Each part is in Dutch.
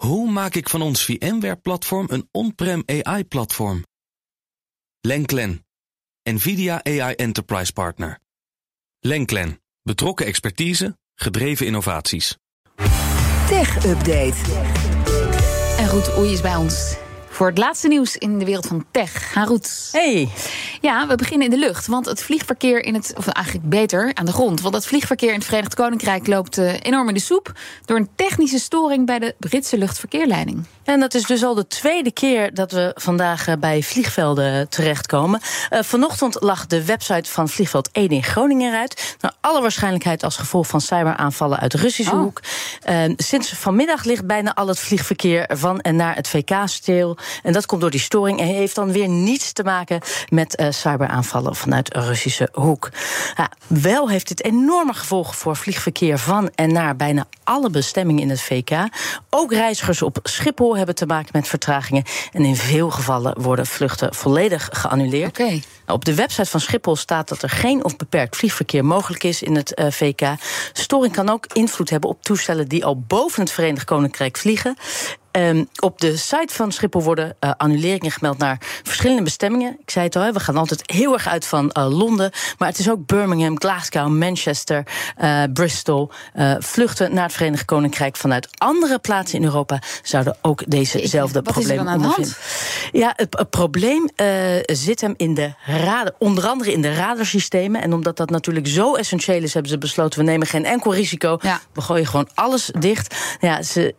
Hoe maak ik van ons VMware-platform een on-prem AI-platform? Lenklen, NVIDIA AI Enterprise Partner. Lenklen, betrokken expertise, gedreven innovaties. Tech Update. En Roet Oei is bij ons voor het laatste nieuws in de wereld van tech. Harut. Hey. Ja, we beginnen in de lucht. Want het vliegverkeer in het. Of eigenlijk beter aan de grond. Want het vliegverkeer in het Verenigd Koninkrijk loopt uh, enorm in de soep. door een technische storing bij de Britse luchtverkeerleiding. En dat is dus al de tweede keer dat we vandaag uh, bij vliegvelden terechtkomen. Uh, vanochtend lag de website van vliegveld Ede in Groningen eruit. Naar alle waarschijnlijkheid als gevolg van cyberaanvallen uit de Russische oh. hoek. sinds vanmiddag ligt bijna al het vliegverkeer van en naar het VK stil. En dat komt door die storing en heeft dan weer niets te maken met uh, cyberaanvallen vanuit de Russische hoek. Ja, wel heeft dit enorme gevolgen voor vliegverkeer van en naar bijna alle bestemmingen in het VK. Ook reizigers op Schiphol hebben te maken met vertragingen. En in veel gevallen worden vluchten volledig geannuleerd. Okay. Op de website van Schiphol staat dat er geen of beperkt vliegverkeer mogelijk is in het uh, VK. Storing kan ook invloed hebben op toestellen die al boven het Verenigd Koninkrijk vliegen. Um, op de site van Schiphol worden uh, annuleringen gemeld naar verschillende bestemmingen. Ik zei het al, we gaan altijd heel erg uit van uh, Londen. Maar het is ook Birmingham, Glasgow, Manchester, uh, Bristol. vluchten naar het Verenigd Koninkrijk vanuit andere plaatsen in Europa zouden ook dezezelfde problemen ondervinden. Ja, het, het probleem zit hem in de radar, onder andere in de radarsystemen. En omdat dat natuurlijk zo essentieel is, hebben ze besloten: we nemen geen enkel risico. Ja. We gooien gewoon alles dicht. Ja, ze,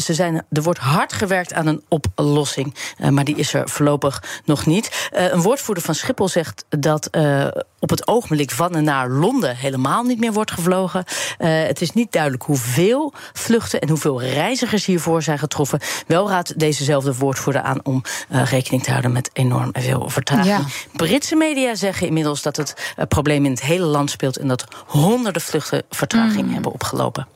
ze zijn er wordt hard gewerkt aan een oplossing, uh, maar die is er voorlopig nog niet. Uh, een woordvoerder van Schiphol zegt dat uh, op het ogenblik van en naar Londen helemaal niet meer wordt gevlogen. het is niet duidelijk hoeveel vluchten en hoeveel reizigers hiervoor zijn getroffen. Wel raadt dezezelfde woordvoerder aan om rekening te houden met enorm veel vertraging. Ja. Britse media zeggen inmiddels dat het probleem in het hele land speelt en dat honderden vluchten vertraging mm. hebben opgelopen.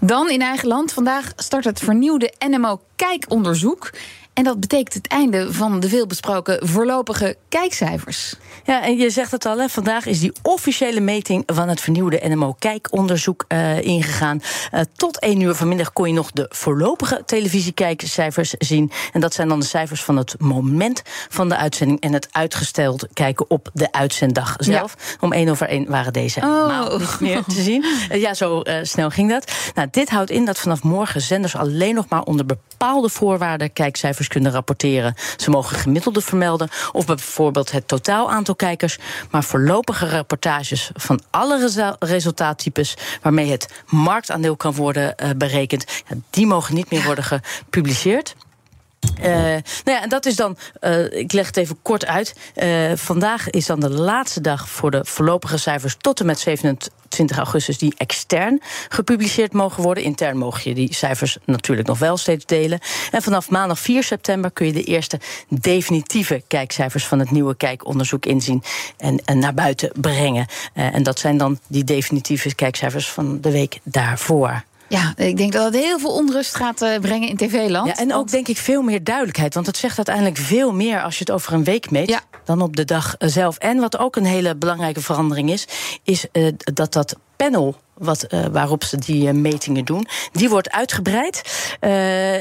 Dan in eigen land. Vandaag start het vernieuwde NMO-kijkonderzoek. En dat betekent het einde van de veelbesproken voorlopige kijkcijfers. Ja, en je zegt het al, hè, vandaag is die officiële meting van het vernieuwde NMO-kijkonderzoek uh, ingegaan. Uh, tot 1 uur vanmiddag kon je nog de voorlopige televisiekijkcijfers zien. En dat zijn dan de cijfers van het moment van de uitzending en het uitgesteld kijken op de uitzenddag zelf. Ja. Om 1 over 1 waren deze oh. niet meer te zien. Uh, ja, zo snel ging dat. Nou, dit houdt in dat vanaf morgen zenders alleen nog maar onder bepaalde voorwaarden kijkcijfers kunnen rapporteren. Ze mogen gemiddelde vermelden of bijvoorbeeld het totaal aantal kijkers. Maar voorlopige rapportages van alle resultaattypes waarmee het marktaandeel kan worden uh, berekend, die mogen niet meer worden gepubliceerd. Uh, nou ja, en dat is dan, uh, ik leg het even kort uit. Uh, vandaag is dan de laatste dag voor de voorlopige cijfers tot en met 27 augustus die extern gepubliceerd mogen worden. Intern mogen je die cijfers natuurlijk nog wel steeds delen. En vanaf maandag 4 september kun je de eerste definitieve kijkcijfers van het nieuwe kijkonderzoek inzien en, en naar buiten brengen. en dat zijn dan die definitieve kijkcijfers van de week daarvoor. Ja, ik denk dat het heel veel onrust gaat uh, brengen in tv-land. Ja, en ook denk ik veel meer duidelijkheid. Want het zegt uiteindelijk veel meer als je het over een week meet... Ja. dan op de dag zelf. En wat ook een hele belangrijke verandering is... is uh, dat dat panel wat, uh, waarop ze die metingen doen... die wordt uitgebreid... Uh,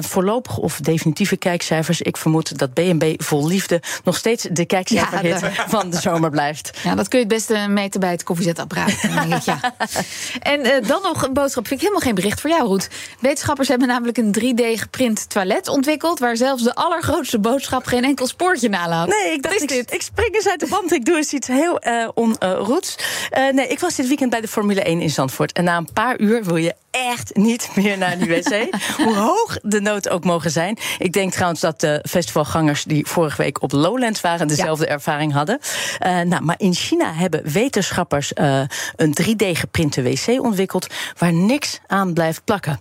voorlopig of definitieve kijkcijfers. Ik vermoed dat BNB vol liefde nog steeds de kijkcijferhit ja, van de zomer blijft. Ja, dat kun je het beste meten bij het koffiezetapparaat. ja. En uh, dan nog een boodschap. Vind ik helemaal geen bericht voor jou, Roet. Wetenschappers hebben namelijk een 3D-geprint toilet ontwikkeld... waar zelfs de allergrootste boodschap geen enkel spoortje nalaat. Nee, ik dacht, ik, ik, spring eens uit de band. Ik doe eens iets heel uh, onroets. nee, ik was dit weekend bij de Formule 1 in Zandvoort. En na een paar uur wil je echt niet meer naar de wc. Hoe hoog de nood ook mogen zijn. Ik denk trouwens dat de festivalgangers die vorige week op Lowlands waren... dezelfde ja. ervaring hadden. Uh, nou, maar in China hebben wetenschappers uh, een 3D-geprinte wc ontwikkeld... waar niks aan blijft plakken.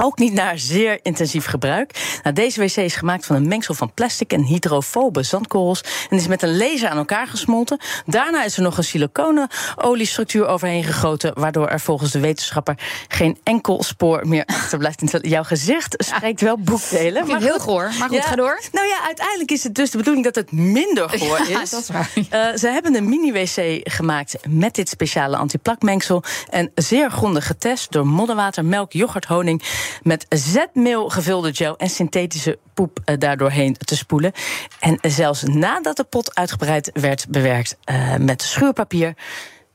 Ook niet naar zeer intensief gebruik. Nou, deze wc is gemaakt van een mengsel van plastic en hydrofobe zandkorrels en is met een laser aan elkaar gesmolten. Daarna is er nog een siliconenoliestructuur overheen gegoten, waardoor er volgens de wetenschapper geen enkel spoor meer achterblijft. Jouw gezicht spreekt wel boekdelen. Maar heel goor, maar goed, Ja, ga door. Nou ja, uiteindelijk is het dus de bedoeling dat het minder goor is. Ja, dat is waar. Eh, ze hebben een mini-wc gemaakt met dit speciale antiplakmengsel. En zeer grondig getest door modderwater, melk, yoghurt, honing... met zetmeel gevulde gel en synthetische poep eh, daardoorheen te spoelen. En zelfs nadat de pot uitgebreid werd bewerkt eh, met schuurpapier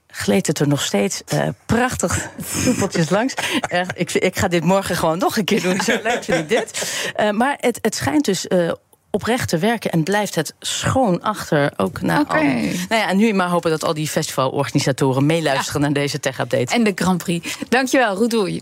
gleed het er nog steeds eh, prachtig soepeltjes langs. Echt, ik, ik ga dit morgen gewoon nog een keer doen. Zo leuk vind ik dit. Maar het, het schijnt dus oprecht te werken en blijft het schoon achter. Ook na al- Nou ja, en nu maar hopen dat al die festivalorganisatoren meeluisteren naar deze tech-update. En de Grand Prix. Dankjewel, Roet Doei.